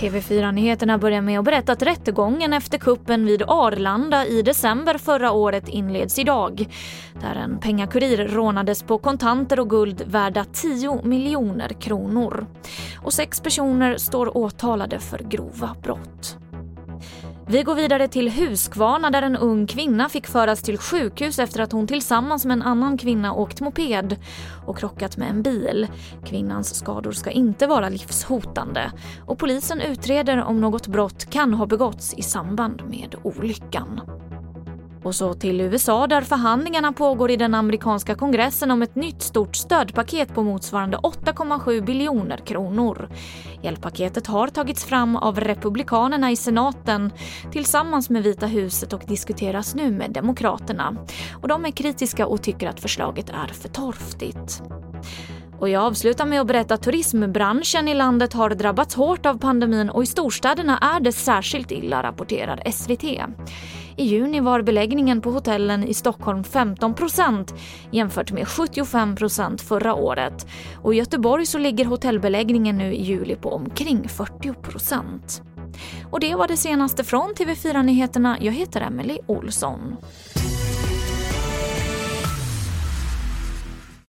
TV4-nyheterna börjar med att berätta att rättegången efter kuppen vid Arlanda i december förra året inleds idag. Där en pengakurir rånades på kontanter och guld värda 10 miljoner kronor. Och sex personer står åtalade för grova brott. Vi går vidare till Huskvarna där en ung kvinna fick föras till sjukhus efter att hon tillsammans med en annan kvinna åkt moped och krockat med en bil. Kvinnans skador ska inte vara livshotande och polisen utreder om något brott kan ha begåtts i samband med olyckan. Och så till USA där förhandlingarna pågår i den amerikanska kongressen om ett nytt stort stödpaket på motsvarande 8,7 biljoner kronor. Hjälppaketet har tagits fram av Republikanerna i senaten tillsammans med Vita huset och diskuteras nu med Demokraterna. Och de är kritiska och tycker att förslaget är för torftigt. Och jag avslutar med att berätta att turismbranschen i landet har drabbats hårt av pandemin och i storstäderna är det särskilt illa, rapporterar SVT. I juni var beläggningen på hotellen i Stockholm 15 procent jämfört med 75 procent förra året. Och i Göteborg så ligger hotellbeläggningen nu i juli på omkring 40 procent. Och det var det senaste från TV4 Nyheterna. Jag heter Emily Olsson.